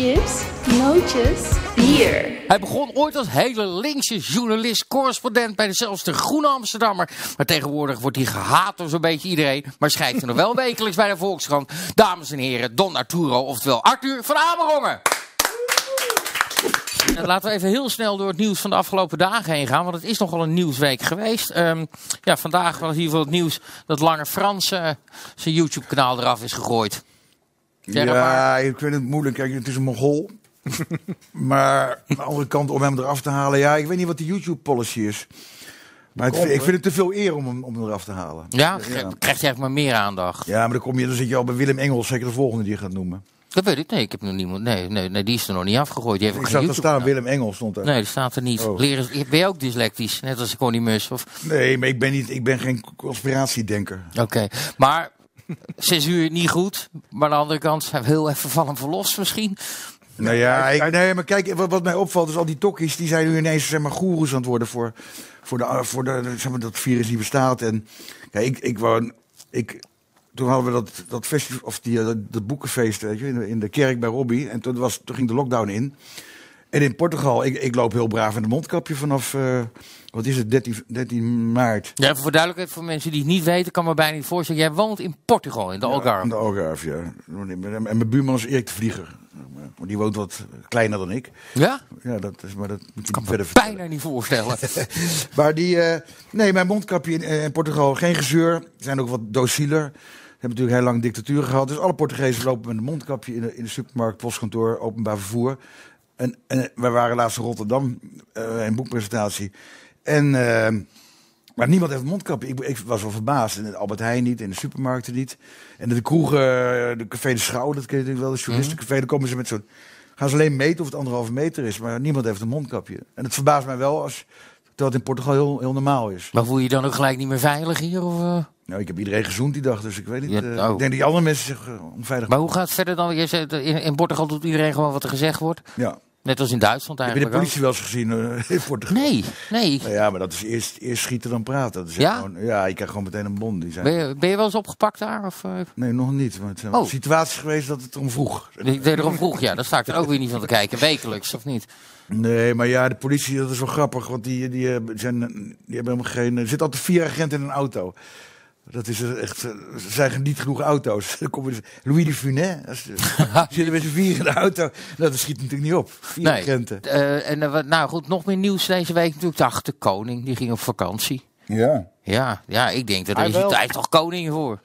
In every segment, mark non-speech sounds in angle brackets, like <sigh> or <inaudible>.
chips, nootjes, bier. Hij begon ooit als hele linkse journalist, correspondent bij de zelfs de Groene Amsterdammer. Maar tegenwoordig wordt hij gehaat door zo'n beetje iedereen. Maar schrijft er nog wel <laughs> wekelijks bij de Volkskrant. Dames en heren, Don Arturo, oftewel Arthur van Amerongen. En laten we even heel snel door het nieuws van de afgelopen dagen heen gaan. Want het is nogal een nieuwsweek geweest. Ehm, ja, vandaag was in ieder geval het nieuws dat Lange Frans eh, zijn YouTube-kanaal eraf is gegooid. Ja, ik vind het moeilijk. Kijk, het is een mogol. <laughs> maar aan de andere kant, om hem eraf te halen... Ja, ik weet niet wat de YouTube-policy is. Maar het- ik vind het te veel eer om hem, om hem eraf te halen. Ja, krijgt hij eigenlijk maar meer aandacht. Ja, maar dan, kom je, dan zit je al bij Willem Engels, zeker de volgende die je gaat noemen. Dat weet ik. Nee, ik heb nog niemand. Nee, nee, nee, die is er nog niet afgegooid. Die heeft Ik zag er staan, Willem Engels stond er. Nee, die staat er niet. Oh. Leren, ben je ook dyslectisch, net als Connie Mus? Of... Nee, maar ik ben, niet, ik ben geen conspiratiedenker. Oké, maar zes uur niet goed. Maar aan de andere kant zijn we heel even van hem verlost misschien. Nou ja, ik, nee, maar kijk, wat, wat mij opvalt is al die tokkies, die zijn nu ineens zeg maar, goeroes aan het worden voor, voor, de, voor de, zeg maar, dat virus die bestaat. En kijk, ik, ik wou, ik, toen hadden we dat, dat festival, of die, eh, dat, dat boekenfeest, weet je, in de, in de kerk bij Robbie. En toen, was, toen ging de lockdown in. En in Portugal, ik, ik loop heel braaf in een mondkapje vanaf, eh, wat is het, 13, 13 maart. Ja, voor duidelijkheid, voor mensen die het niet weten, kan me bijna niet voorstellen. Jij woont in Portugal, in de Algarve. In de Algarve, ja. En mijn buurman is Erik de Vlieger. Die woont wat kleiner dan ik. Ja? Ja, dat is, maar dat moet je Kan me verder bijna niet voorstellen. <laughs> Maar die, eh, nee, mijn mondkapje in, eh, in Portugal, geen gezeur. Ze zijn ook wat docieler. Ze hebben natuurlijk heel lang dictatuur gehad. Dus alle Portugezen lopen met een mondkapje in de, in de supermarkt, postkantoor, openbaar vervoer. En, en wij waren laatst in Rotterdam, eh een boekpresentatie. En, eh, maar niemand heeft een mondkapje. Ik, ik was wel verbaasd. In de Albert Heijn niet, in de supermarkten niet. En de kroegen, de Café de Schouw, dat ken je natuurlijk wel, de journalistencafé. Daar komen ze met zo'n... Gaan ze alleen meten of het anderhalve meter is, maar niemand heeft een mondkapje. En het verbaast mij wel als dat in Portugal heel, heel normaal is. maar voel je je dan ook gelijk niet meer veilig hier? Of, eh? Nou, ik heb iedereen gezoend die dag, dus ik weet niet. Ja, eh, oh. Ik denk dat die andere mensen zich onveilig Maar hoe gaat het verder dan? Je zegt, in, in Portugal doet iedereen gewoon wat er gezegd wordt. Ja. Net als in Duitsland Heb je de eigenlijk politie wel eens gezien eh, in Portugal? ook. Nee, nee. Nou ja, maar dat is eerst, eerst schieten dan praten. Dat is Ja? Gewoon, ja, je krijgt gewoon meteen een bon. Die zijn... Ben je, ben je wel eens opgepakt daar? Of, eh, Nee, nog niet. Maar het zijn Oh. situaties geweest dat het erom vroeg. ik deed erom vroeg, ja. Daar sta ik er ook weer niet van te kijken. Wekelijks, of niet? Nee, maar ja, de politie, dat is wel grappig. Want die, die, eh, zijn, die hebben helemaal geen... Er zitten altijd vier agenten in een auto. Dat is echt... eh, Er zijn niet genoeg auto's. <laughs> Dan kom je, Louis de Funès. zitten <laughs> met z'n vier in de auto. Nou, dat schiet natuurlijk niet op. Vier Nee. agenten. Eh, en eh, nou goed, nog meer nieuws deze week natuurlijk. Dag, de koning, die ging op vakantie. Ja. Ja, ja ik denk dat Hij er is hij is toch koning voor.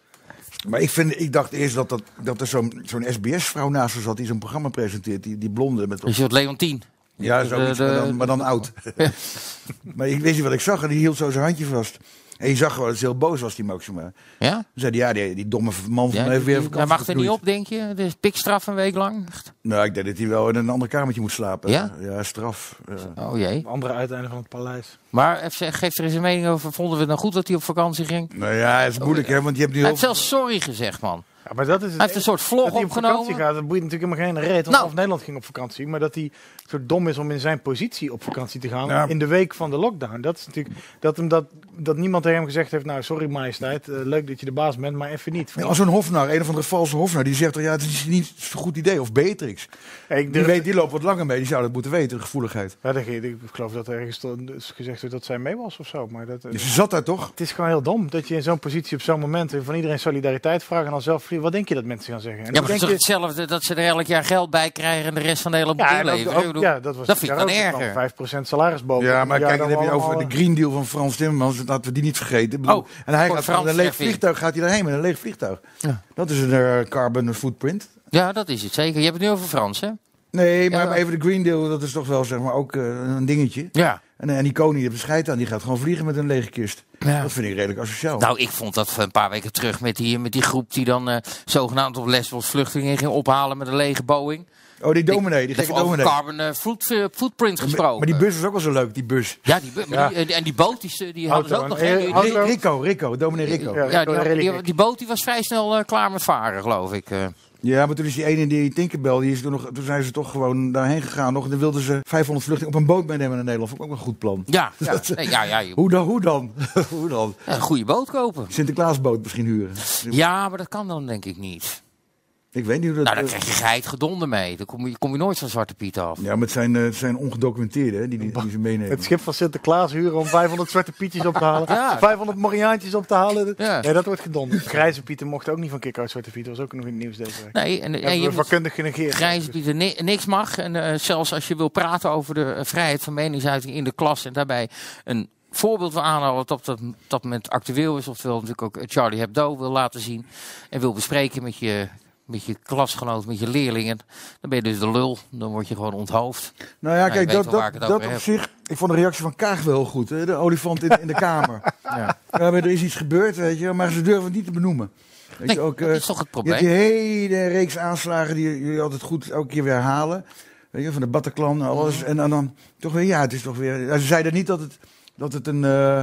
Maar ik, vind, ik dacht eerst dat, dat, dat er zo'n zo'n SBS-vrouw naast haar zat die zo'n programma presenteert. Die, die blonde met... Je wordt Leontien. Ja, de- zoiets, de- maar, dan, maar dan oud. <laughs> maar ik wist niet wat ik zag en die hield zo zijn handje vast. En je zag gewoon dat ze heel boos was, die Maxima. Ja? Toen zei hij, ja, die, die domme man van ja heeft weer vakantie hij mag er niet op, denk je? Dus pikstraf een week lang? Echt? Nou, ik denk dat hij wel in een ander kamertje moet slapen. Ja? Ja, straf. Ja. Oh jee. Andere uiteinde van het paleis. Maar even- geef er eens een mening over. Vonden we het nou goed dat hij op vakantie ging? Nou ja, het is moeilijk, hè, want je hebt nu Hij heeft zelfs sorry gezegd, man. Ja, maar dat is het Hij heeft een soort vlog dat hij op opgenomen. vakantie gaat, dat boeit natuurlijk helemaal geen reet. Want Nou. Nederland ging op vakantie. Maar dat hij zo dom is om in zijn positie op vakantie te gaan. Ja. In de week van de lockdown. Dat is natuurlijk dat, hem dat, dat niemand tegen hem gezegd heeft. Nou, sorry majesteit. eh, leuk dat je de baas bent, maar even niet. Ja, als een hofnar, een of andere valse hofnar, die zegt ja, het is niet zo'n goed idee. Of Beatrix. Ja, ik, Die, weet, die loopt wat langer mee, die zou dat moeten weten, gevoeligheid. Ja, dat- ik geloof dat er ergens gezegd wordt dat zij mee was of zo. Maar dat, eh, Dus ze zat daar toch? het is gewoon heel dom dat je in zo'n positie op zo'n moment eh, van iedereen solidariteit vraagt en dan zelf vliegen. Wat denk je dat mensen gaan zeggen? En Ja, maar het is denk toch je- hetzelfde dat ze er elk jaar geld bij krijgen en de rest van de hele boel ja, en ook- leven. ook- ja, dat was dat vind ik dan erger. van 5% salarisboven. Ja, maar kijk, dan heb je over allemaal- de Green Deal van Frans Timmermans. Laten we die niet vergeten. Bedoel, Oh, en hij gaat met een leeg vliegtuig gaat hij daarheen met een leeg vliegtuig. Ja. Dat is een eh, carbon footprint. Ja, dat is het zeker. Je hebt het nu over Frans, hè? Nee, maar, Ja. even de Green Deal, dat is toch wel zeg maar ook eh, een dingetje. Ja. En, en die koning die heeft een scheid aan, die gaat gewoon vliegen met een lege kist. Ja. Dat vind ik redelijk asociaal. Nou, ik vond dat een paar weken terug met die, met die groep die dan eh, zogenaamd op Lesbos vluchtelingen ging ophalen met een lege Boeing. Oh, die dominee, die Dat gekke over dominee. carbon eh, foot- eh, footprint gesproken. Maar die bus was ook wel zo leuk, die bus. Ja, die, bu- maar Ja. die, eh, en die boot die, die hadden ze ook nog. hè? Die- eh, die-. Rico, Rico, dominee Rico. Ja. Ja. ja, die, die, die boot die was vrij snel eh, klaar met varen, geloof ik. eh. maar toen is die ene in die Tinkerbell, die is toen, nog, toen zijn ze toch gewoon daarheen gegaan. Nog, en dan wilden ze 500 vluchtelingen op een boot meenemen naar Nederland. Vond ik ook een goed plan. Ja, <laughs> ja, nee, ja, ja, Hoe dan? Hoe dan? <laughs> hoe dan? een goede boot kopen. Sinterklaasboot misschien huren. Ja, maar dat kan dan denk ik niet. Ik weet niet hoe dat... Nou, dan eh, krijg je geit gedonder mee. Dan kom je, kom je nooit van Zwarte Piet af. ja, maar het zijn, eh, het zijn ongedocumenteerden hè, die, die, die ze meenemen. Het schip van Sinterklaas huren om 500 zwarte pietjes op te halen. Ja. 500 Moriaantjes op te halen. Ja. Nee, dat wordt gedonderd. Grijze Pieten mochten ook niet van kick-out zwarte Piet. Dat was ook nog in het nieuws deze week. Nee, en, en Hebben je vakkundig genegeerd. grijze pieten ni- niks mag. En eh, zelfs als je wil praten over de eh, vrijheid van meningsuiting in de klas en daarbij een voorbeeld wil aanhouden dat op dat, dat moment actueel is, oftewel natuurlijk ook Charlie Hebdo wil laten zien en wil bespreken met je, met je klasgenoot, met je leerlingen, dan ben je dus de lul. Dan word je gewoon onthoofd. Nou ja, kijk, je dat, dat, op heb. zich... Ik vond de reactie van Kaag wel heel goed. Hè? De olifant in, in de kamer. <laughs> Ja. Ja, maar er is iets gebeurd, weet je. Maar ze durven het niet te benoemen. Weet Nee, je, ook, dat eh, is toch het je hebt probleem? die hele reeks aanslagen die jullie altijd goed elke keer weer herhalen. Weet je, van de Bataclan en alles. Mhm. En dan, toch weer, ja, het is toch weer... ze zeiden niet dat het, dat het een... eh,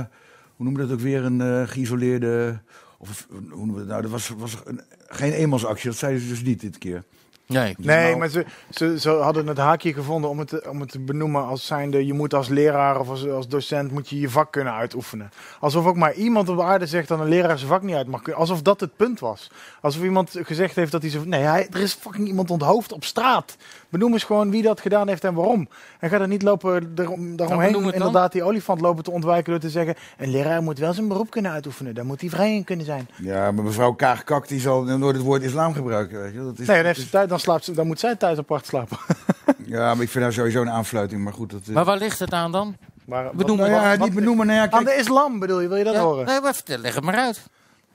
hoe noemen we dat ook weer? Een eh, geïsoleerde... Of hoe noemen we het nou? Dat was, was een, geen eenmansactie. Dat zeiden ze dus niet dit keer. Nee. Nee, Nou- maar ze, ze, ze hadden het haakje gevonden om het, te, om het te benoemen als zijnde... je moet als leraar of als, als docent moet je je vak kunnen uitoefenen. Alsof ook maar iemand op aarde zegt dat een leraar zijn vak niet uit mag kunnen. Alsof dat het punt was. Alsof iemand gezegd heeft dat hij zo... Nee, hij, er is fucking iemand onthoofd op straat. Benoem eens gewoon wie dat gedaan heeft en waarom. En ga er niet lopen daarom, daaromheen dan. inderdaad die olifant lopen te ontwijken door te zeggen... een leraar moet wel zijn beroep kunnen uitoefenen. Daar moet hij vrij in kunnen zijn. Ja, maar mevrouw Kaag Kak die zal nooit het woord islam gebruiken. Weet je. Dat is, Nee, dan, heeft ze tijd, dan, slaapt ze, dan moet zij thuis apart slapen. <laughs> ja, maar ik vind haar sowieso een aanfluiting. Maar goed, dat... eh, Maar waar ligt het aan dan? Maar, Benoemen. nou ja, wat- niet benoemen. Nou ja, Aan kijk, de islam bedoel je, wil je dat Ja, horen? nee, maar vertel, leg het maar uit.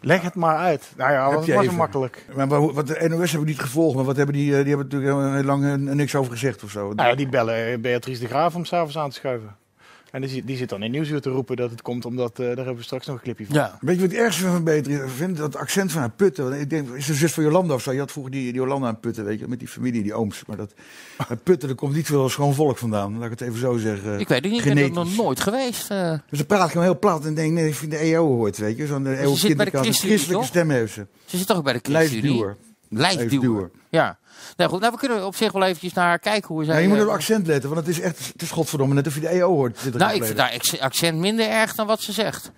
Leg het maar uit. Nou ja, Heb was even. makkelijk. Maar wat de NOS hebben niet gevolgd, maar wat hebben die, eh, die hebben natuurlijk heel, heel lang eh, niks over gezegd of zo. Nou ja, die bellen eh, Beatrice de Graaf om s'avonds aan te schuiven. En die, zit- die zit dan in Nieuwsuur te roepen dat het komt omdat, eh, daar hebben we straks nog een clipje van. Ja. Weet je wat het ergste van Beatrice vind? Dat accent van haar putten. Want Ik denk, is de zus van Jolanda of zo? Je had vroeger die, die Jolanda aan putten, weet je, met die familie, die ooms. Maar dat putten, er komt niet veel schoon volk vandaan. Laat ik het even zo zeggen. Ik weet het niet, ik ben er nog nooit geweest. eh. Dus dan praat ik hem heel plat en denk, nee, ik vind de EO hoort, weet je. Zo'n ze EO zit bij de kinderkant. Een christelijke stem heeft ze. Ze zit toch ook bij de ChristenUnie? Lijstduwer. Ja. Nou goed, nou, we kunnen op zich wel eventjes naar kijken hoe zij... Ja, je moet eh, op accent letten, want het is echt, het is godverdomme net of je de EO hoort. 20 nou, ik vind accent minder erg dan wat ze zegt.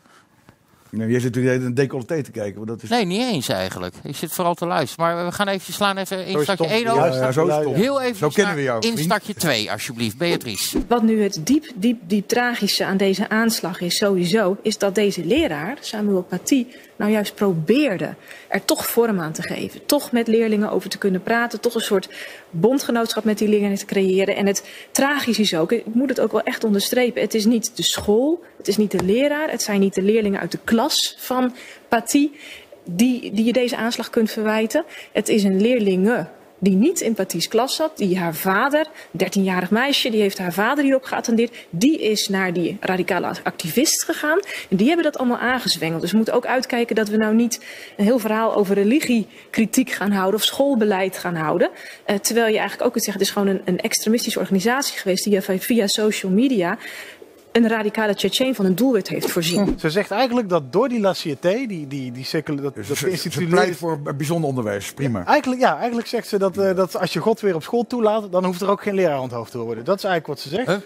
Nee, jij zit natuurlijk een decolleté te kijken, maar dat is... Nee, niet eens eigenlijk. Ik zit vooral te luisteren. Maar we gaan eventjes slaan even stom. 1 Ja, over. Ja, ja, zo is toch. Heel even Zo kennen we jou, vriend. instartje 2, alsjeblieft. Beatrice. Wat nu het diep, diep, diep tragische aan deze aanslag is sowieso, is dat deze leraar, Samuel Paty, nou juist probeerde er toch vorm aan te geven. Toch met leerlingen over te kunnen praten, toch een soort bondgenootschap met die leerlingen te creëren. En het tragisch is ook, ik moet het ook wel echt onderstrepen, het is niet de school, het is niet de leraar, het zijn niet de leerlingen uit de klas van Paty die, die je deze aanslag kunt verwijten. Het is een leerlinge die niet in Patty's klas zat, die haar vader, een 13-jarig meisje, die heeft haar vader hierop geattendeerd, die is naar die radicale activist gegaan en die hebben dat allemaal aangezwengeld. Dus we moeten ook uitkijken dat we nou niet een heel verhaal over religiekritiek gaan houden of schoolbeleid gaan houden. Eh, terwijl je eigenlijk ook kunt zeggen, het is gewoon een, een extremistische organisatie geweest die via social media een radicale Tsjetsjen van een doelwit heeft voorzien. Ze zegt eigenlijk dat door die La Cité, die, die, die secular, dat, Dus dat ze, pleit voor bijzonder onderwijs, prima. Eigenlijk, ja, eigenlijk zegt ze dat, eh, dat als je God weer op school toelaat, dan hoeft er ook geen leraar onthoofd te worden. Dat is eigenlijk wat ze zegt. Huh?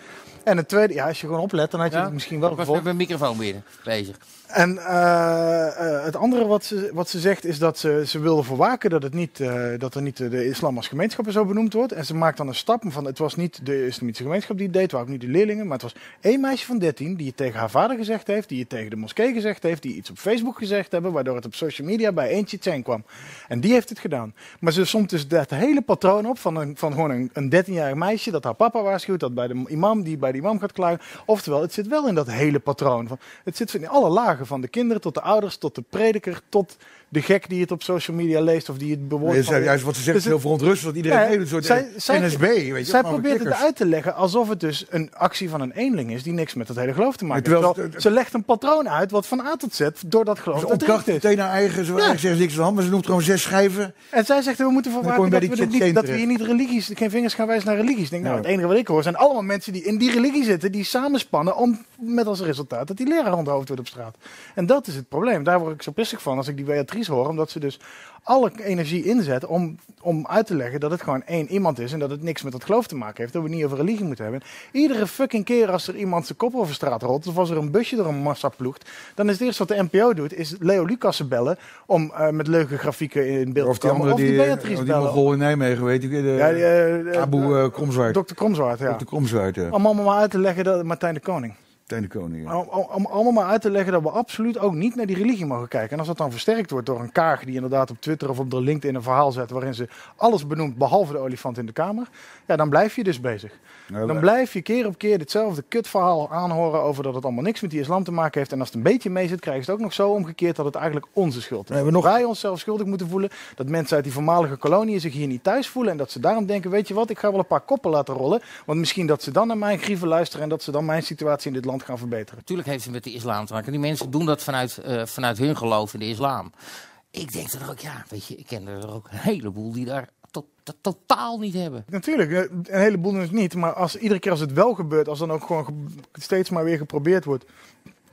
En het tweede, ja, als je gewoon oplet, dan had je Ja? het misschien wel Ik was gevolgd. met mijn microfoon binnen bezig. En eh, eh, het andere wat ze, wat ze zegt is dat ze, ze wilde voorwaken dat, het niet, eh, dat er niet de islam als gemeenschap zo benoemd wordt. En ze maakt dan een stap van het was niet de islamitische gemeenschap die het deed, waren ook niet de leerlingen, maar het was één meisje van 13 die het tegen haar vader gezegd heeft, die het tegen de moskee gezegd heeft, die iets op Facebook gezegd hebben, waardoor het op social media bij eentje Chen kwam. En die heeft het gedaan. Maar ze somt dus dat hele patroon op van, een, van gewoon een, een 13-jarig meisje dat haar papa waarschuwt, dat bij de imam, die bij de imam gaat klagen. Oftewel, het zit wel in dat hele patroon. Van, het zit in alle lagen, van de kinderen tot de ouders, tot de prediker, tot de gek die het op social media leest of die het bewoordt. Nee, van- zij- juist wat ze zegt Dus heel verontrustend, dat iedereen Nee, een soort zij- zij- NSB, weet je. Zij probeert het uit te leggen alsof het dus een actie van een eenling is die niks met het hele geloof te maken heeft. Terwijl ze legt een patroon uit wat van A tot Z door dat geloof Ze meteen haar eigen, Ja. ze niks aan de hand, maar ze noemt gewoon zes schijven. En zij zegt, we moeten je dat, we, niet, dat we hier niet religies, geen vingers gaan wijzen naar religies. Denk, nou, het enige wat ik hoor zijn allemaal mensen die in die religie zitten, die samenspannen om met als resultaat dat die leraar onthoofd wordt op straat. En dat is het probleem. Daar word ik zo pissig van als ik die Beatrice logisch hoor, omdat ze dus alle energie inzetten om, om uit te leggen dat het gewoon één iemand is en dat het niks met dat geloof te maken heeft. Dat we het niet over religie moeten hebben. Iedere fucking keer als er iemand zijn kop over straat rolt, of als er een busje door een massa ploegt, dan is het eerste wat de NPO doet, is Leo Lucassen bellen om eh, met leuke grafieken in beeld Of te komen. Of die die, Beatrice oh, die bellen. In Nijmegen, weet je, de, Ja, die, eh, Abu eh, Kromzwaard. Dr. Kromzwaard, ja. Dr. Kromzwaard, ja. Om allemaal maar uit te leggen dat Martijn de Koning. Koning. om- om allemaal maar uit te leggen dat we absoluut ook niet naar die religie mogen kijken. En als dat dan versterkt wordt door een kaag die inderdaad op Twitter of op de LinkedIn een verhaal zet waarin ze alles benoemt behalve de olifant in de kamer, ja, dan blijf je dus bezig. Dan blijf je keer op keer ditzelfde kutverhaal aanhoren over dat het allemaal niks met die islam te maken heeft. En als het een beetje mee zit, krijgen ze het ook nog zo omgekeerd dat het eigenlijk onze schuld is. We hebben nog- Wij onszelf schuldig moeten voelen dat mensen uit die voormalige koloniën zich hier niet thuis voelen. En dat ze daarom denken, weet je wat, ik ga wel een paar koppen laten rollen. Want misschien dat ze dan naar mijn grieven luisteren en dat ze dan mijn situatie in dit land gaan verbeteren. Natuurlijk heeft het met de islam te maken. Die mensen doen dat vanuit, eh, vanuit hun geloof in de islam. Ik denk er ook, ja, weet je, ik ken er ook een heleboel die daar to- to- totaal niet hebben. Natuurlijk, eh, een heleboel dus niet. Maar als, iedere keer als het wel gebeurt, als dan ook gewoon ge- steeds maar weer geprobeerd wordt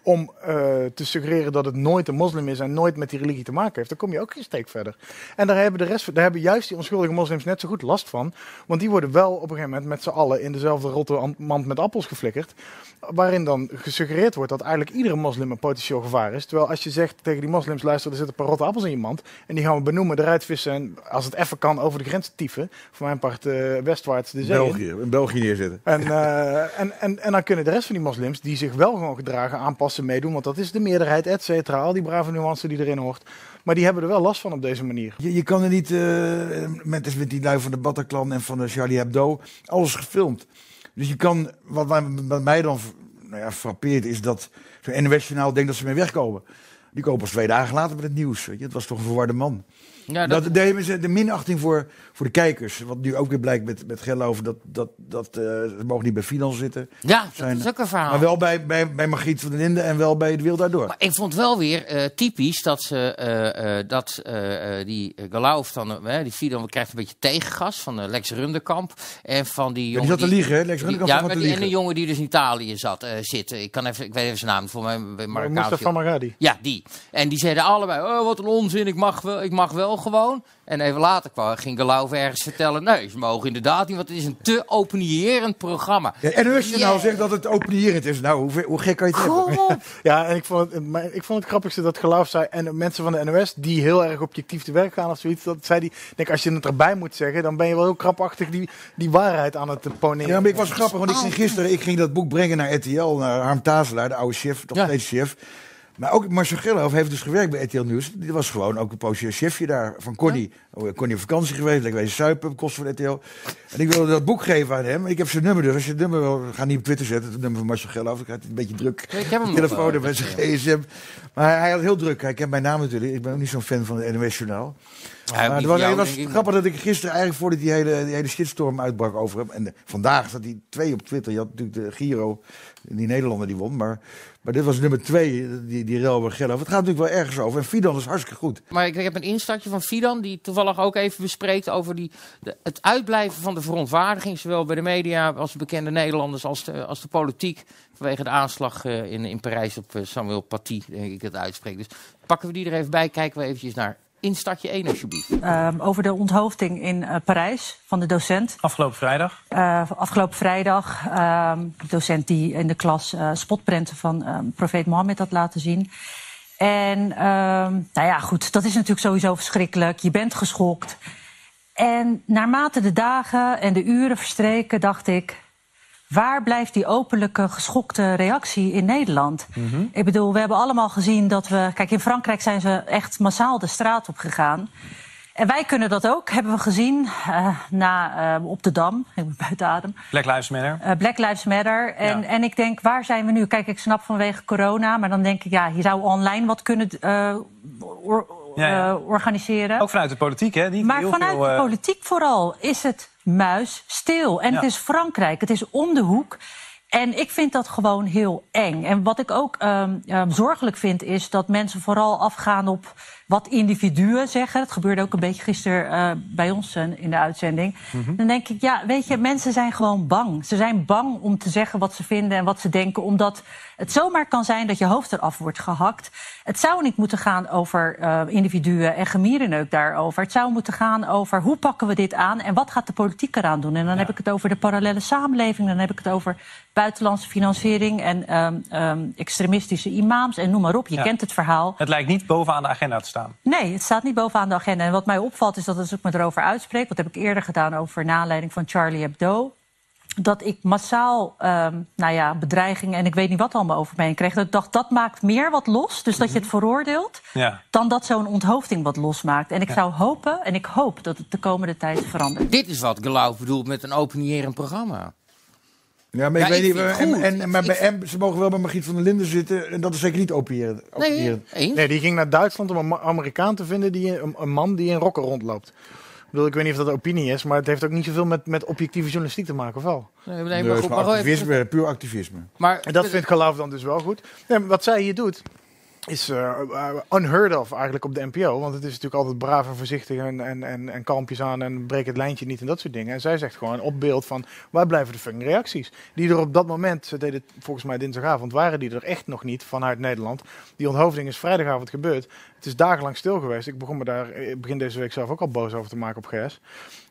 om eh, te suggereren dat het nooit een moslim is en nooit met die religie te maken heeft, dan kom je ook geen steek verder. En daar hebben, de rest, daar hebben juist die onschuldige moslims net zo goed last van. Want die worden wel op een gegeven moment met z'n allen in dezelfde rotte an- mand met appels geflikkerd. Waarin dan gesuggereerd wordt dat eigenlijk iedere moslim een potentieel gevaar is. Terwijl als je zegt tegen die moslims, luister, er zitten een paar rotte appels in je mand. En die gaan we benoemen, eruit vissen en als het even kan over de grens tieven. Voor mijn part eh, westwaarts de zee. België, in België neerzetten. En, eh, en, en, en dan kunnen de rest van die moslims, die zich wel gewoon gedragen, aanpassen, meedoen. Want dat is de meerderheid, et cetera. Al die brave nuance die erin hoort. Maar die hebben er wel last van op deze manier. Je, je kan er niet, eh, met, met die lui van de Bataclan en van de Charlie Hebdo, alles gefilmd. Dus je kan, wat, mij- mij dan nou ja, frappeert, is dat zo'n NOS-journaal denkt dat ze mee wegkomen. Die komen pas twee dagen later met het nieuws. Het was toch een verwarde man. Ja, dat, de, de, de minachting voor, voor de kijkers. Wat nu ook weer blijkt met, met. Dat, dat, dat, eh, ze mogen niet bij Finan zitten. ja, dat zijn- is ook een verhaal. Maar wel bij, bij, bij Margriet van den Linden en wel bij de Wereld Daardoor. Maar ik vond wel weer eh, typisch dat ze eh, eh, dat eh, eh, die Galauf dan, die Fidan krijgt een beetje tegengas van Lex Runderkamp en van die Ja, jongen die zat te liegen, hè? Lex die- Runderkamp ja, maar te die, en liegen. een jongen die dus in Italië zat eh, zitten. Ik kan even, ik weet even zijn naam, voor mij Marokkaanse Mustafa Maradi. Ja, die. En die zeiden allebei, oh, wat een onzin, ik mag wel, ik mag wel gewoon. En even later kwam, ging Geloof ergens vertellen, nee, ze mogen inderdaad niet, want het is een te openierend programma. Ja, en NOS journaal Yeah. zegt dat het openierend is. Nou, hoe, hoe gek kan je het Kom hebben? op. <laughs> Ja, en ik vond, het, maar ik vond het grappigste dat geloof zei. En mensen van de NOS die heel erg objectief te werk gaan of zoiets. Dat zei die. Ik denk, als je het erbij moet zeggen, dan ben je wel heel krapachtig die, die waarheid aan het poneren. Ja, maar ik was grappig, want ik ging gisteren ik ging dat boek brengen naar RTL, naar Harm Tazelaar, de oude chef, toch Ja. steeds chef. Maar ook Marcel heeft dus gewerkt bij RTL Nieuws. Die was gewoon ook een poosje chefje daar van Connie. Oh, Connie op vakantie geweest, lekker wezen suipen, kost van RTL. En ik wilde dat boek geven aan hem. Ik heb zijn nummer dus. Als je het nummer wil, ga niet op Twitter zetten, het nummer van Marcel Gilhoff. Ik had het een beetje druk. Ik heb hem telefoon wel, met zijn gsm. Maar hij, hij had heel druk. Hij kent mijn naam natuurlijk. Ik ben ook niet zo'n fan van het NOS-journaal. Ja, Maar die het was, jou, grappig dat ik gisteren eigenlijk voordat die hele, die hele shitstorm uitbrak over hem. En eh, vandaag staat die twee op Twitter. Je had natuurlijk de Giro, die Nederlander die won. Maar, maar dit was nummer twee, die, die rel Gello. Het gaat natuurlijk wel ergens over. En Fidan is hartstikke goed. Maar ik, ik heb een instartje van Fidan, die toevallig ook even bespreekt over die, het uitblijven van de verontwaardiging, zowel bij de media als de bekende Nederlanders als de, als de politiek, vanwege de aanslag eh, in, in Parijs op eh, Samuel Paty, denk ik het uitspreek. Dus pakken we die er even bij, kijken we eventjes naar instartje 1 alsjeblieft. Ehm, over de onthoofding in eh, Parijs van de docent. Afgelopen vrijdag. Eh, afgelopen vrijdag. ehm, de docent die in de klas eh, spotprenten van ehm, profeet Mohammed had laten zien. En ehm, nou ja, goed, dat is natuurlijk sowieso verschrikkelijk. Je bent geschokt. En naarmate de dagen en de uren verstreken, dacht ik. Waar blijft die openlijke geschokte reactie in Nederland? Ik bedoel, we hebben allemaal gezien dat we. Kijk, in Frankrijk zijn ze echt massaal de straat op gegaan. En wij kunnen dat ook, hebben we gezien eh, na, eh, op de Dam. <laughs> Ik ben buiten adem. Black Lives Matter. Eh, Black Lives Matter. En, Ja. en ik denk, waar zijn we nu? Kijk, ik snap vanwege corona, maar dan denk ik, ja, je zou online wat kunnen Ja, eh, organiseren. Ook vanuit de politiek, hè? Maar vanuit veel, de eh, politiek vooral is het muis stil. En het is Frankrijk, het is om de hoek. En ik vind dat gewoon heel eng. En wat ik ook ehm, ehm, zorgelijk vind, is dat mensen vooral afgaan op wat individuen zeggen. Dat gebeurde ook een beetje gisteren eh, bij ons eh, in de uitzending. Dan denk ik, ja, weet je, mensen zijn gewoon bang. Ze zijn bang om te zeggen wat ze vinden en wat ze denken, omdat het zomaar kan zijn dat je hoofd eraf wordt gehakt. Het zou niet moeten gaan over eh, individuen en gemierenneuk daarover. Het zou moeten gaan over hoe pakken we dit aan en wat gaat de politiek eraan doen. En dan heb ik het over de parallele samenleving, dan heb ik het over buitenlandse financiering en ehm, ehm, extremistische imams en noem maar op. Je Ja. kent het verhaal. Het lijkt niet bovenaan de agenda te staan. Nee, het staat niet bovenaan de agenda. En wat mij opvalt is dat als ik me erover uitspreek... wat heb ik eerder gedaan over naar aanleiding van Charlie Hebdo... dat ik massaal ehm, nou ja, bedreigingen en ik weet niet wat allemaal over me heen kreeg. Dat ik dacht, dat maakt meer wat los. Dus dat je het veroordeelt... Ja. dan dat zo'n onthoofding wat losmaakt. En ik zou hopen, en ik hoop dat het de komende tijd verandert. Dit is wat Geloof bedoelt met een openierend programma. Ja, maar ik Ja, weet ik niet. vind het En, goed. en, en- maar Ik bij M, ze mogen wel bij Margriet van der Linden zitten. En dat is zeker niet opiëren. Nee? Nee, die ging naar Duitsland om een Amerikaan te vinden, die, een, een man die in rokken rondloopt. Ik, bedoel, ik weet niet of dat opinie is, maar het heeft ook niet zoveel met, met objectieve journalistiek te maken, of wel? Nee, nee, maar is goed, maar maar gewoon even- activisme, puur activisme. Maar En dat vindt Geloof dan dus wel goed. Nee, maar wat zij hier doet, is eh, eh, unheard of eigenlijk op de NPO. Want het is natuurlijk altijd braaf en voorzichtig en, en, en, en kalmpjes aan en breek het lijntje niet en dat soort dingen. En zij zegt gewoon op beeld van, waar blijven de fucking reacties? Die er op dat moment, ze deden volgens mij dinsdagavond, waren die er echt nog niet vanuit Nederland. Die onthoofding is vrijdagavond gebeurd. Het is dagenlang stil geweest. Ik begon me daar eh, begin deze week zelf ook al boos over te maken op.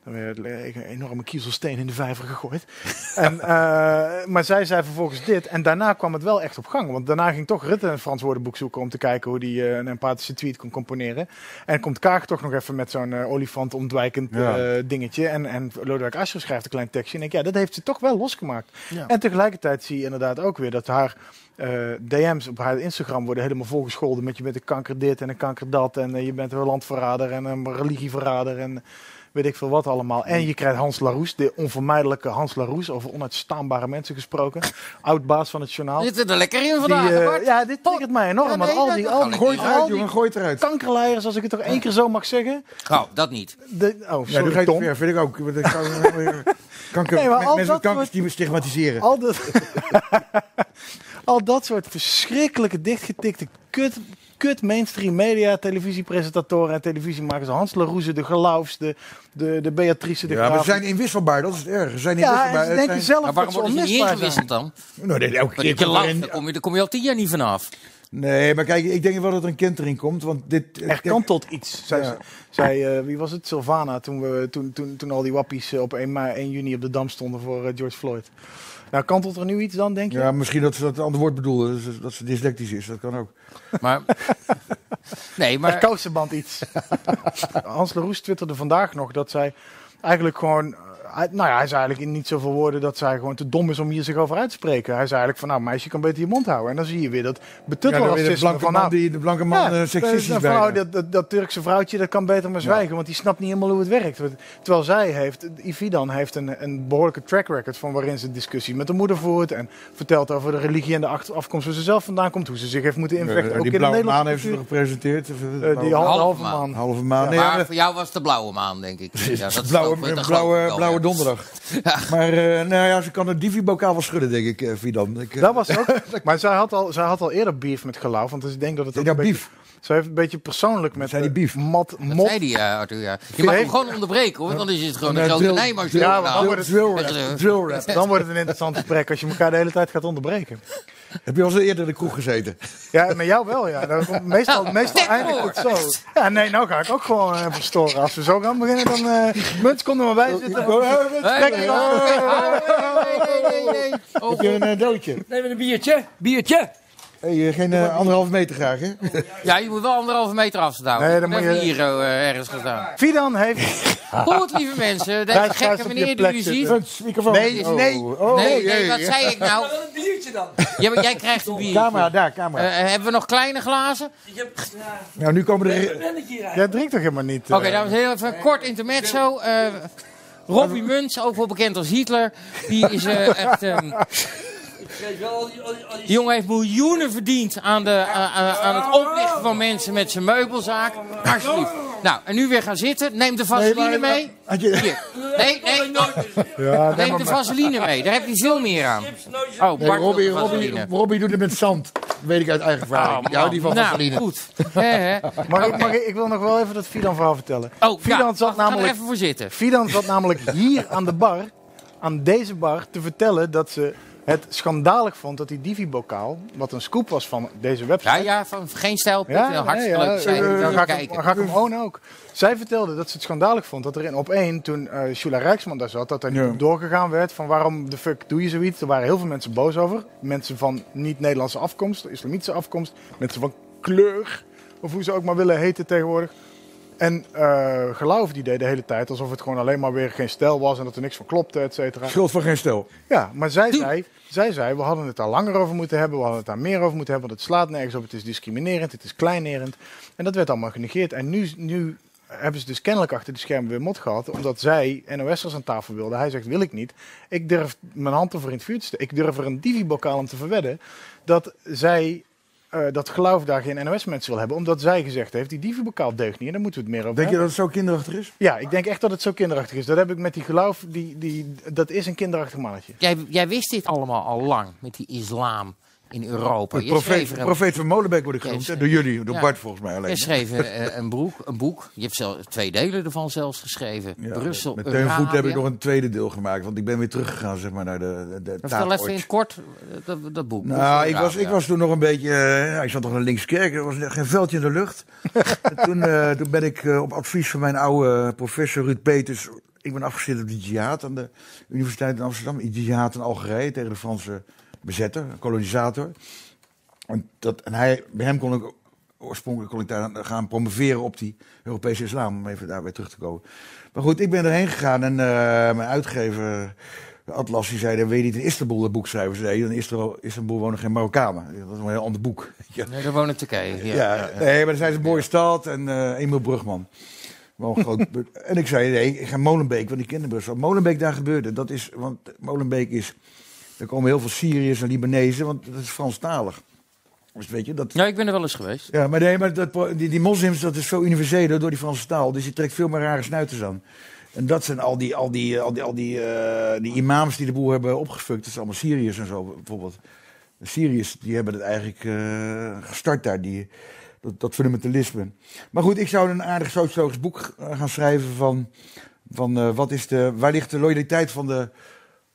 Dan werd een enorme kiezelsteen in de vijver gegooid. <laughs> en, eh, maar zij zei vervolgens dit. En daarna kwam het wel echt op gang. Want daarna ging toch Rutte een Frans woordenboek zoeken om te kijken hoe hij een empathische tweet kon componeren. En komt Kaag toch nog even met zo'n eh, olifant ontwijkend Ja. eh, dingetje. En, en Lodewijk Asscher schrijft een klein tekstje. En ik ja, dat heeft ze toch wel losgemaakt. Ja. En tegelijkertijd zie je inderdaad ook weer dat haar eh, DM's op haar Instagram worden helemaal volgescholden met je bent een kanker dit en een kanker dat. En eh, je bent een landverrader en een religieverrader en weet ik veel wat allemaal. En je krijgt Hans Laroes, de onvermijdelijke Hans Laroes, over onuitstaanbare mensen gesproken. Oud-baas van het journaal. zit er lekker in Die, vandaag. eh, Bart. ja, dit triggert mij enorm. Ja, nee, al die, al die, Gooi het al eruit, die jongen. Gooi het eruit. kankerleiers, als ik het toch één keer zo mag zeggen. Oh, dat niet. De, oh, Ja, sorry ga je ver, vind ik ook. Want ik kan, <laughs> kanker, Nee, maar al mensen met dat kanker soort- stigmatiseren. Al dat, <laughs> al dat soort verschrikkelijke dichtgetikte kut, kut mainstream media, televisiepresentatoren en televisiemakers. Hans Laroeze, de Gelaufs, de, de, de Beatrice de Ja, maar Graaf. ze zijn inwisselbaar, dat is het erg. Ze zijn ja, inwisselbaar. ze denken zijn- zelf Maar dat waarom ze worden ze niet zijn. dan? Nou, nee, elke Maar keer er daar kom je, daar kom je al tien jaar niet vanaf. Nee, maar kijk, ik denk wel dat er een kentering komt. Want dit, Er kan tot iets. Zij, Ja. zij, eh, wie was het? Sylvana, toen, we, toen, toen, toen al die wappies eh, op 1, mei, 1 juni op de dam stonden voor eh, George Floyd. Nou, kantelt er nu iets dan, denk je? Ja, misschien dat ze dat ander woord bedoelen. dus dat ze dyslectisch is, dat kan ook. Maar, <laughs> nee, Er maar kousenband iets. <laughs> Hans Leroes twitterde vandaag nog dat zij eigenlijk gewoon... hij- Nou ja, hij zei eigenlijk in niet zoveel woorden dat zij gewoon te dom is om hier zich over uit te spreken. Hij zei eigenlijk van, nou meisje, je kan beter je mond houden. En dan zie je weer dat Ja, betuttelracisme blanke van... man, nou, die, de blanke man ja, eh, seksistisch van, nou, dat, dat, dat Turkse vrouwtje, dat kan beter maar zwijgen, want die snapt niet helemaal hoe het werkt. Terwijl zij heeft, Ividan heeft een, een behoorlijke track record van waarin ze discussie met de moeder voert en vertelt over de religie en de afkomst waar ze zelf vandaan komt, hoe ze zich heeft moeten invechten. Eh, ook die blauwe maan heeft ze gepresenteerd. Eh, Eh, die blauwe- halve, Halve halve maan. man. halve maan. Nee, maar ja, voor jou was het de blauwe maan, denk ik. <laughs> Ja, dat is blauwe, geloof ik blauwe, <laughs> ja. donderdag. Maar eh, nou ja, ze kan het divi-bokaal wel schudden, denk ik, eh, Fidan. Ik, eh, Dat was ook. <laughs> maar zij had, al, zij had al eerder beef met Gelauw. Want ik denk dat het ook ja, een beetje, beef. Zij heeft een beetje persoonlijk met Zijn die beef? Mat, Dat mot. zei die, Arthur, ja. Je mag hem gewoon onderbreken, hoor. Want dan is het gewoon een grote drill- Nijmars. drill- Ja, maar dan wordt drill, het- drill rap. <laughs> Drill rap. Dan wordt het een interessant gesprek als je elkaar de hele tijd gaat onderbreken. Heb je al eens eerder in de kroeg gezeten? Ja, met jou wel, ja. Meestal meestal Stek eindigt het zo. Ja, nee, nou ga ik ook gewoon eh, verstoren. Als we zo gaan beginnen, dan... eh Munt, kom er maar bij zitten. Hey, nee, nee, nee, nee. Oh, Heb je een eh, doodje? Neem een biertje. Biertje. Hey, eh, geen eh, anderhalve meter graag, hè? Ja, je moet wel anderhalve meter afstaan. Nee, Nee, dan moet je- hier eh, ergens gaan staan. Fidan heeft... <laughs> Goed, lieve mensen. Deze gekke meneer die u ziet. Microfoon. Nee, Oh, nee. Oh, Nee, jee, nee, wat zei ik nou? <laughs> Wel een biertje dan. Ja, maar jij krijgt een biertje. Camera, daar, camera. Hebben we nog kleine glazen? Ik heb ja, nou, nu komen een er... Jij drinkt toch helemaal niet? Oké, eh? dames en heren, even een kort intermezzo. Eh Robbie Muns, ook wel bekend als Hitler. Die is echt... ehm, die, jongen heeft miljoenen verdiend aan, de, aan, aan- aan het oplichten van mensen met zijn meubelzaak. Alsjeblieft. Nou, en nu weer gaan zitten. Neem de vaseline maar- mee. <laughs> Hier. Nee, <laughs> nee, Ja, neem de vaseline mee. Daar heb je veel meer aan. Oh, nee, Robbie, Robbie. Robbie doet het met zand. Dat weet ik uit eigen ervaring. Oh, Jou die van nou, vaseline. goed. <laughs> Mag ik, mag ik, ik wil nog wel even dat Fidan verhaal vertellen. Oh, Fidan ja, zat er namelijk even voor zitten. Fidan zat namelijk hier aan de bar, aan deze bar, te vertellen dat ze het schandalig vond dat die Divi-bokaal, wat een scoop was van deze website. Ja, ja, van geen stijl. hartstikke nee, leuk zijn. Dan ga, ik hem, ga ik hem ownen ook. Zij vertelde dat ze het schandalig vond dat er in op één, toen eh Shula Rijksman daar zat, dat er niet Ja. doorgegaan werd van waarom de fuck doe je zoiets. Er waren heel veel mensen boos over. Mensen van niet-Nederlandse afkomst, islamitische afkomst, mensen van kleur, of hoe ze ook maar willen heten tegenwoordig. En eh geloof die deed de hele tijd alsof het gewoon alleen maar weer geen stijl was en dat er niks van klopte, et cetera. Schuld van geen stel. Ja, maar zij zei, zij zei, we hadden het daar langer over moeten hebben, we hadden het daar meer over moeten hebben, want het slaat nergens op, het is discriminerend, het is kleinerend. En dat werd allemaal genegeerd. En nu, nu hebben ze dus kennelijk achter de schermen weer mot gehad, omdat zij NOS'ers aan tafel wilden. Hij zegt, wil ik niet. Ik durf mijn hand ervoor in het vuur te steken. Ik durf er een divi-bokaal om te verwedden dat zij... eh, dat geloof daar geen NOS-mensen wil hebben, omdat zij gezegd heeft: die divi-bokaal deugt niet en daar moeten we het meer over Denk je dat het zo kinderachtig is? Ja, ik denk echt dat het zo kinderachtig is. Dat heb ik met die geloof, die, die, dat is een kinderachtig mannetje. Jij, jij wist dit allemaal al lang met die islam in Europa. De profeet, een, profeet van Molenbeek word ik genoemd. Door jullie, door Ja. Bart volgens mij alleen. je schreef een, een, boek, een boek. Je hebt zelf twee delen ervan zelfs geschreven. Ja, Brussel, met Teun Voet heb ik nog een tweede deel gemaakt. Want ik ben weer teruggegaan zeg maar, naar de, de, Vertel even in kort eh, dat, dat boek. Nou, ik was, ik was toen nog een beetje... eh, ik zat nog in linkskerk. Er was geen veldje in de lucht. <laughs> En toen, eh, toen ben ik eh, op advies van mijn oude professor Ruud Peters... Ik ben afgestudeerd op de jihad aan de Universiteit in Amsterdam. Jihad in Algerije tegen de Franse bezetter, kolonisator. En, dat, en hij, bij hem kon ik oorspronkelijk kon ik daar gaan promoveren op die Europese islam. Om even daar weer terug te komen. Maar goed, ik ben erheen gegaan en eh, mijn uitgever... Atlas, die zei, dan wil je niet in Istanbul dat boek schrijven. Ze in Istanbul, Istanbul wonen geen Marokkanen. Dat is een heel ander boek. <laughs> Ja, Nee, daar wonen Turkije. Ja. ja, nee, maar dan zei ze een mooie stad en eh Emiel Brugman. Groot, <laughs> en ik zei, nee, ik ga Molenbeek, want ik kende Brussel. Molenbeek, daar gebeurde. Dat is, want Molenbeek is, er komen heel veel Syriërs en Libanezen, want dat is Franstalig. Dus weet je, dat, Ja, ik ben er wel eens geweest. ja, maar nee, maar dat, die, die moslims, dat is veel universeler door die Franse taal. Dus je trekt veel meer rare snuiters aan. En dat zijn al die, al die, al die, al die, eh, die imams die de boel hebben opgefukt. Dat zijn allemaal Syriërs en zo, bijvoorbeeld. De Syriërs, die hebben het eigenlijk eh, gestart daar, die, dat, dat fundamentalisme. Maar goed, ik zou een aardig sociologisch boek eh, gaan schrijven van, van wat is de, waar ligt de loyaliteit van de,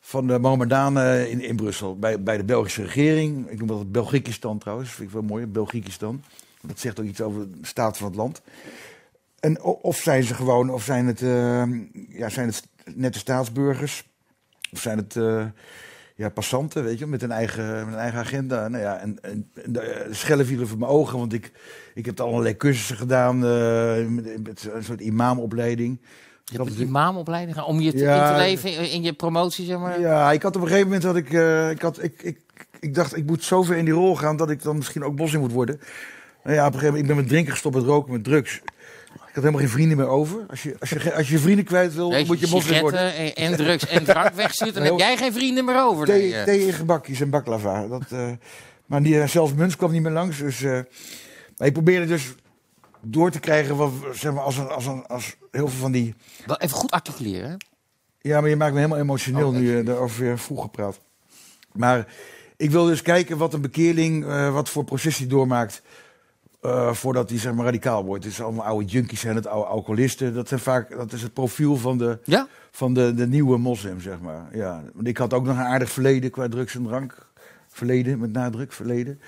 van de Mohammedanen in, in Brussel. Bij, bij de Belgische regering. Ik noem dat Belgikistan trouwens. Vind ik wel mooi, Belgikistan. Dat zegt ook iets over de staat van het land. En of zijn ze gewoon, of zijn het, eh, ja, zijn het nette staatsburgers? Of zijn het eh, ja, passanten, weet je, met een eigen, met eigen agenda? Nou ja, en, en, en de schellen vielen voor mijn ogen, want ik, ik heb allerlei cursussen gedaan. eh, met, met een soort imamopleiding. Je hebt een imamopleiding gedaan om je te, Ja. in te leven in, in je promotie, zeg maar. Ja, ik had op een gegeven moment dat ik, eh, ik, had, ik, ik, ik dacht, ik moet zover in die rol gaan dat ik dan misschien ook moslim moet worden. Nou ja, op een gegeven moment, ik ben met drinken gestopt, met roken, met drugs. Ik had helemaal geen vrienden meer over. Als je, als je, als je vrienden kwijt wil, Weet moet je moslim worden. en, en drugs en drank <laughs> wegstuurt, dan heb jij geen vrienden meer over. Thee, Nee, thee in gebakjes en baklava. Dat, eh, maar die, eh, zelfs Muns kwam niet meer langs. Dus, maar ik probeerde dus door te krijgen wat, zeg maar, als, een, als, een, als heel veel van die... Wel even goed articuleren. hè? Ja, maar je maakt me helemaal emotioneel Oh, nu je daarover weer vroeger praat. Maar ik wil dus kijken wat een bekeerling, eh, wat voor proces hij doormaakt. eh, voordat hij zeg maar radicaal wordt. Het is allemaal oude junkies zijn het, oude alcoholisten. Dat, zijn vaak, dat is het profiel van de, Ja? van de, de nieuwe moslim, zeg maar. Ja, want ik had ook nog een aardig verleden qua drugs en drank. Verleden, met nadruk, verleden.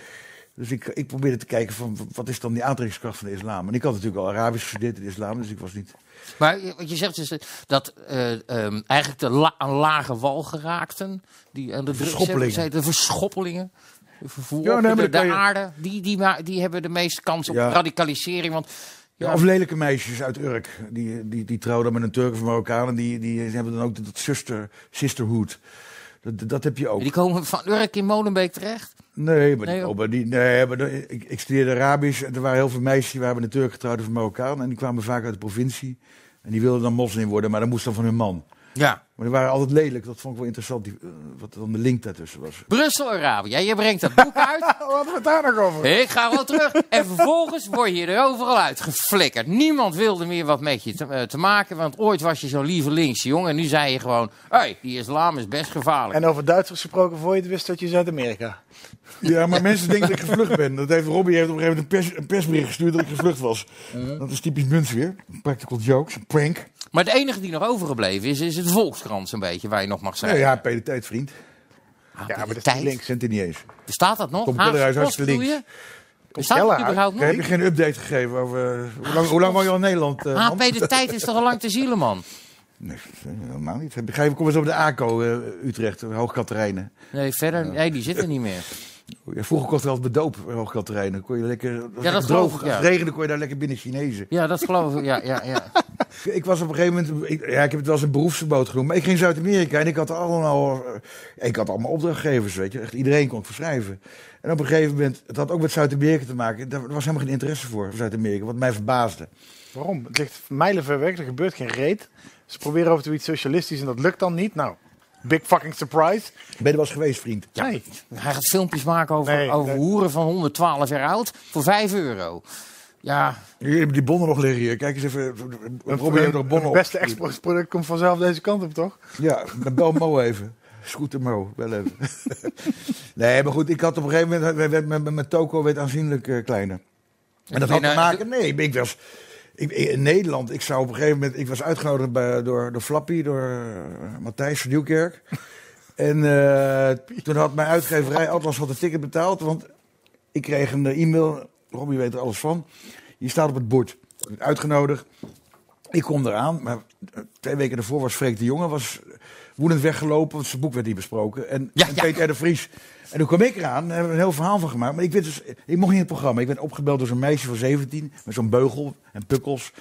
Dus ik, ik probeerde te kijken van wat is dan die aantrekkingskracht van de islam. En ik had natuurlijk al Arabisch gestudeerd in de islam, dus ik was niet... Maar wat je zegt is dat eh, ehm, eigenlijk de la aan lage wal geraakten, die aan de Verschoppelingen. gezeten, de verschoppelingen, de vervoer, Ja, nee, de, je- aarde, die, die, ma- die hebben de meeste kans op Ja. radicalisering. Want Ja, of lelijke meisjes uit Urk. Die, die, die trouwen dan met een Turk of Marokkaan. En die, die hebben dan ook dat sister, sisterhood. Dat, dat heb je ook. die komen van Urk in Molenbeek terecht. Nee, maar, Nee, die, joh. oh, maar die, nee, maar de- ik, ik studeerde Arabisch. En er waren heel veel meisjes die waren Turk getrouwd of een Marokkaan. En die kwamen vaak uit de provincie. En die wilden dan moslim worden, maar dat moest dan van hun man. Ja. Maar die waren altijd lelijk. Dat vond ik wel interessant, die, eh, wat dan de link daartussen was. Brussel Arabia. Je brengt dat boek uit. <laughs> Wat hadden we het daar nog over? Ik ga wel terug. En vervolgens word je er overal uitgeflikkerd. Niemand wilde meer wat met je te, eh, te maken. Want ooit was je zo'n lieve linkse jongen. En nu zei je gewoon: hé, hey, die islam is best gevaarlijk. En over Duitsers gesproken, voor je het wist dat je Zuid-Amerika. Ja, maar mensen denken dat ik gevlucht ben. Dat heeft, Robbie heeft op een gegeven moment een, pers, een persbericht gestuurd dat ik gevlucht was. Dat is typisch Muns weer. Practical jokes, een prank. Maar het enige die nog overgebleven is, is het Volkskrant zo'n beetje. Waar je nog mag Ja, schrijven. ja, Peter Tijd, vriend. Ah, Ja, maar dat is tijd. Ik zend het niet eens. Bestaat dat nog? Tom Haagse Post, bedoel je? links. Bestaat dat überhaupt nog? Heb je geen update gegeven over... eh, hoe, lang, hoe lang woon je al in Nederland? eh, HP man? de tijd is toch al lang te zielen, man? Nee, helemaal niet. Ga je, kom eens op de ACO eh, Utrecht, Hoogkaterijnen. Nee, verder, nee, die zitten niet meer. Ja, vroeger kocht er altijd bedoop Hoogkaterijnen. Kon je lekker, dat was lekker geloof droog. ik, ja. Als het regende kon je daar lekker binnen Chinezen. Ja, dat geloof ik. Ja, ja, ja. Ik was op een gegeven moment, ik, ja, ik heb het wel eens een beroepsverbod genoemd, maar ik ging Zuid-Amerika en ik had allemaal, eh, ik had allemaal opdrachtgevers, weet je, echt iedereen kon ik verschrijven. En op een gegeven moment, het had ook met Zuid-Amerika te maken, daar was helemaal geen interesse voor, voor Zuid-Amerika, wat mij verbaasde. Waarom? Het ligt mijlenver weg, er gebeurt geen reet. Ze proberen over iets socialistisch en dat lukt dan niet. Nou, big fucking surprise. Ben je er wel eens geweest, vriend? Nee. Hij gaat filmpjes maken over, Nee, over nee. hoeren van 112 jaar oud voor 5 euro. Ja, die bonnen nog liggen hier. Kijk eens even, probeer je nog bonnen Het op. beste exportproduct komt vanzelf deze kant op, toch? Ja, bel Mo even. Scooter Mo, bel even. <laughs> nee, maar goed, ik had op een gegeven moment, werd- werd- mijn, mijn toko werd aanzienlijk eh, kleiner. En dat had te maken, nee, ik was, ik, in Nederland, ik zou op een gegeven moment, ik was uitgenodigd bij, door, door Flappy, door eh, Matthijs van Nieuwkerk. <laughs> En eh, toen had mijn uitgeverij Atlas had een ticket betaald, want ik kreeg een e-mail, Robbie weet er alles van. Je staat op het bord, uitgenodigd. Ik kom eraan, maar eh, twee weken daarvoor was Freek de Jonge was woedend weggelopen, want zijn boek werd niet besproken. En, Ja, en ja. Peter de Vries. En toen kwam ik eraan, daar hebben we een heel verhaal van gemaakt. Maar ik, dus, ik mocht niet in het programma. Ik werd opgebeld door zo'n meisje van 17, met zo'n beugel en pukkels.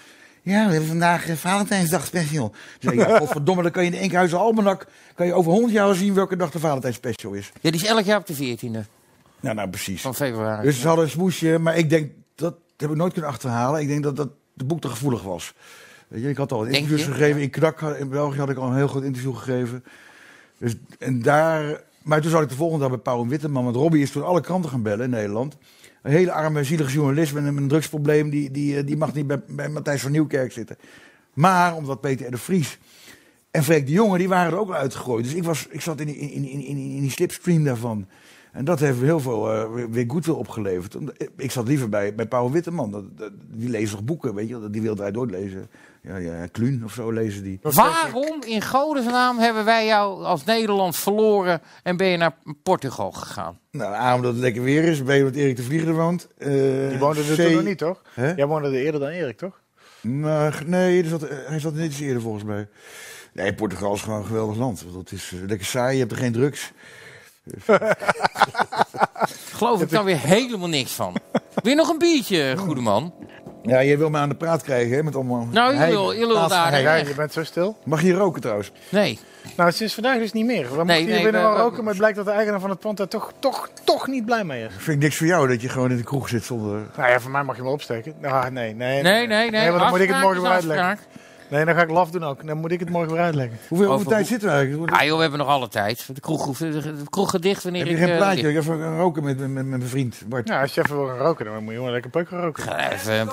Ja, we hebben vandaag eh, Valentijnsdag special. Dus ik dacht, <laughs> godverdomme, dan kan je in de Enkhuizen Almanak... kan je over 100 jaar zien welke dag de Valentijns special is. ja, die is elk jaar op de 14e Nou, nou, precies. van februari. Dus ze hadden een smoesje, maar ik denk, dat heb ik nooit kunnen achterhalen. Ik denk dat, dat de boek te gevoelig was. Weet je, ik had al Denk interviews je? gegeven. In Knak, in België had ik al een heel goed interview gegeven. Dus, en daar, maar toen zat ik de volgende dag bij Paul Witteman. Want Robbie is toen alle kranten gaan bellen in Nederland. Een hele arme, zielige journalist met een, een drugsprobleem. Die, die, eh, die mag niet bij, bij Matthijs van Nieuwkerk zitten. Maar omdat Peter R. de Vries en Freek de Jonge, die waren er ook al uitgegooid. Dus ik, was, ik zat in, in, in, in, in die slipstream daarvan. En dat heeft heel veel eh, weer- weer goodwill opgeleverd. Ik zat liever bij, bij Paul Witteman. Dat, dat- die leest toch boeken, weet je. Die wilde hij doorlezen. Ja, ja, Kluun of zo lezen die. Waarom in godesnaam hebben wij jou als Nederland verloren en ben je naar Portugal gegaan? Nou, A, omdat het lekker weer is. B, omdat Erik de Vlieger er woont. Eh, Die woonde er C- toen nog niet, toch? Hè? Jij woonde er eerder dan Erik, toch? Nou, nee, zat, eh, hij zat net iets eerder volgens mij. Nee, Portugal is gewoon een geweldig land. Want Het is lekker saai, je hebt er geen drugs. <laughs> Geloof ik dan weer helemaal niks van. Wil je nog een biertje, goede man? Ja, je wil me aan de praat krijgen, hè, met allemaal... Nou, je wil, je wil daar. Ja, je bent zo stil. Mag je hier roken trouwens? Nee. Nou, sinds vandaag dus niet meer. We mochten Nee, hier nee, binnen we- wel we- roken, maar het blijkt dat de eigenaar van het pand daar toch, toch, toch niet blij mee is. Vind ik niks voor jou dat je gewoon in de kroeg zit zonder... Nou ja, voor mij mag je wel opsteken. Ah, nee, nee. Nee, nee, nee. Nee, want dan moet ik het Afspraak morgen is weer uitleggen. afspraak. Nee, dan ga ik laf doen ook. Dan moet ik het morgen weer uitleggen. Hoeveel, Over- hoeveel tijd zitten we eigenlijk? Ah joh, we hebben nog alle tijd. De kroeg, hoeft- de kroeg gedicht wanneer Heb je ik... geen eh, plaatje? Ik even gaan roken met, met, met mijn vriend Bart. Ja, als je even wil gaan roken, dan moet je gewoon lekker peuk gaan roken. ga even-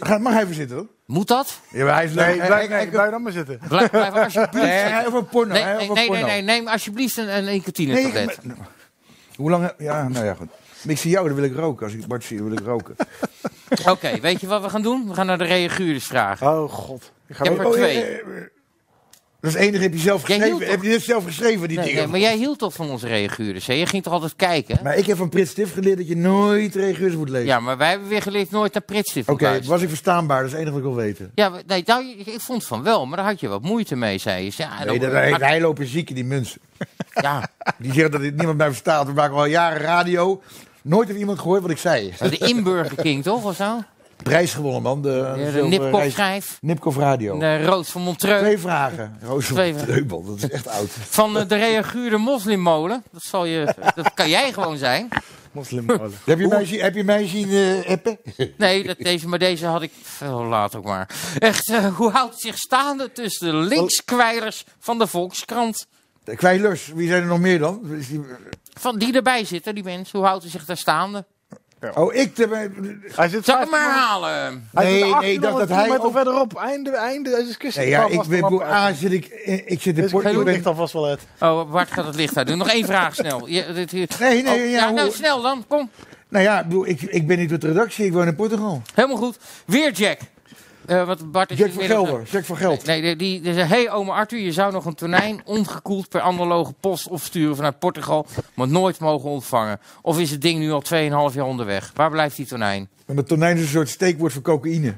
Ga, mag hij even zitten dan? Moet dat? Ja, maar hij is Nee, blijf, nee, dan maar zitten. Blijf, blijf alsjeblieft Nee, over porno. Nee, nee, nee, nee, nee, neem alsjeblieft een, een nicotine Nee, tablet. ik- maar- Hoe lang? Ja, nou ja, goed. Maar ik zie jou, dan wil ik roken. Als ik Bart zie, dan wil ik roken. Oké, weet je wat we gaan doen? We gaan naar de reaguurders vragen. Oh god. Ik heb er Oh, twee. eh, eh, Dat is het enige, heb je zelf Jij geschreven. Heb je dit zelf geschreven, die Nee, dingen? nee, maar jij hield toch van onze reaguurders, hè? Je ging toch altijd kijken? Maar ik heb van Prits Stift geleerd dat je nooit reageurs moet lezen. Ja, maar wij hebben weer geleerd nooit naar Pritstift te Oké, luisteren. was ik verstaanbaar? Dat is het enige wat ik wil weten. Ja, we- nee, nou, ik vond van wel, maar daar had je wat moeite mee, zei je. Ja, Nee, dan- wij lopen ziek in die muns. <laughs> ja, Die zeggen dat dit niemand mij verstaat. We maken al jaren radio. Nooit heeft iemand gehoord wat ik zei. de Inburger King, toch? Of zo? Prijs gewonnen, man. De, de Nipkoff. Nipkoff Radio. De Rood van Montreux. Twee vragen. <laughs> Roos van. Treubel, dat is echt oud. <laughs> Van eh, de reaguurde moslimmolen. Dat, zal je, dat kan jij gewoon zijn. <laughs> Moslimmolen. Heb je mij zien, heb je mij zien eh, appen? Nee, dat, deze, maar deze had ik veel later ook maar. Echt, eh, hoe houdt het zich staande tussen de linkskwijlers van de Volkskrant? De Kwijlers, wie zijn er nog meer dan? Van die erbij zitten, die mensen. Hoe houdt hij zich daar staande? Oh, ik... Te, Hij zit Zal ik hem maar 500 herhalen? Hij Nee, zit nee, 1800 ik dacht dat hij ook- verderop. Einde, einde deze discussie. nee, ja, ik ben... de lamp A, uit. zit ik... Ik zit in Deze Port- ik ligt ben- alvast wel uit. Oh, Bart gaat het licht uit doen. Nog één vraag snel. Je, dit, hier- Nee, nee, Oh, ja, nou hoe- snel dan. Kom. Nou ja, ik, bedoel, ik, ik ben niet met de redactie, ik woon in Portugal. Helemaal goed. Weer Jack. Eh, wat Bart is Jack van Gelder, Jack van Geld. Nee, die, die, die zei, hey oma Arthur, je zou nog een tonijn ongekoeld per analoge post opsturen vanuit Portugal, maar nooit mogen ontvangen. Of is het ding nu al 2,5 jaar onderweg? Waar blijft die tonijn? En dat tonijn is een soort steekwoord voor cocaïne.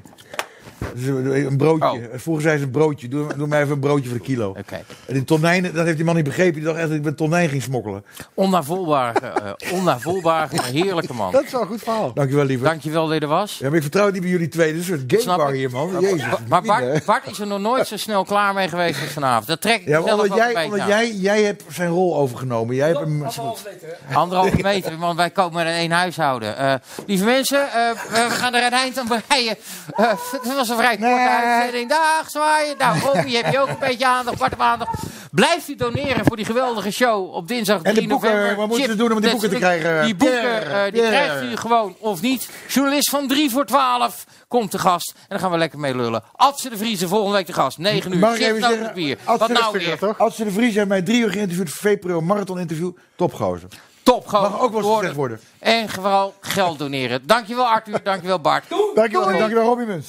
Een broodje. Oh. Vroeger zei ze een broodje. Doe, doe mij even een broodje voor de kilo. Oké. En die tonijn, dat heeft die man niet begrepen. Die dacht echt dat ik met tonijn ging smokkelen. Onnavolbare, eh onnavolbare, maar <laughs> heerlijke man. Dat is wel een goed verhaal. Dankjewel, lieve. Dankjewel dat je er was. Ja, maar ik vertrouw niet bij jullie twee. Dit is een soort ik. hier, man. Jezus. Maar? Bart, Bart is er nog nooit zo snel klaar mee geweest als vanavond. Dat trek ik Ja, omdat, jij, omdat jij, jij hebt zijn rol overgenomen. Jij hebt hem... Anderhalf meter, hè? Anderhalve meter, want wij komen uit één huishouden. Eh, lieve mensen, eh, we gaan er een eind aan breien. Het was een vrij korte Nee. uitzending. Dag, zwaaien. Nou, Robbie, heb je ook een <laughs> beetje aandacht. Bart, aandacht. Blijft u doneren voor die geweldige show op dinsdag 3 En de boeken, november. wat moeten ze doen om die dat boeken te krijgen? Die boeken, eh, die krijgt u gewoon of niet. Journalist van 3 voor 12 komt te gast. En dan gaan we lekker mee lullen. Adse de Vriezen volgende week te gast. 9 uur. Mag even noten, zeggen, bier. Adse Wat nou weer? ze de Vries hebben mij drie uur geïnterviewd voor VPRO Marathon interview. Topgozer. Top, gewoon. Mag ook wel Worden. gezegd worden. En vooral geld doneren. Dankjewel Arthur, dankjewel Bart. Dankjewel. Dankjewel Robbie Muns.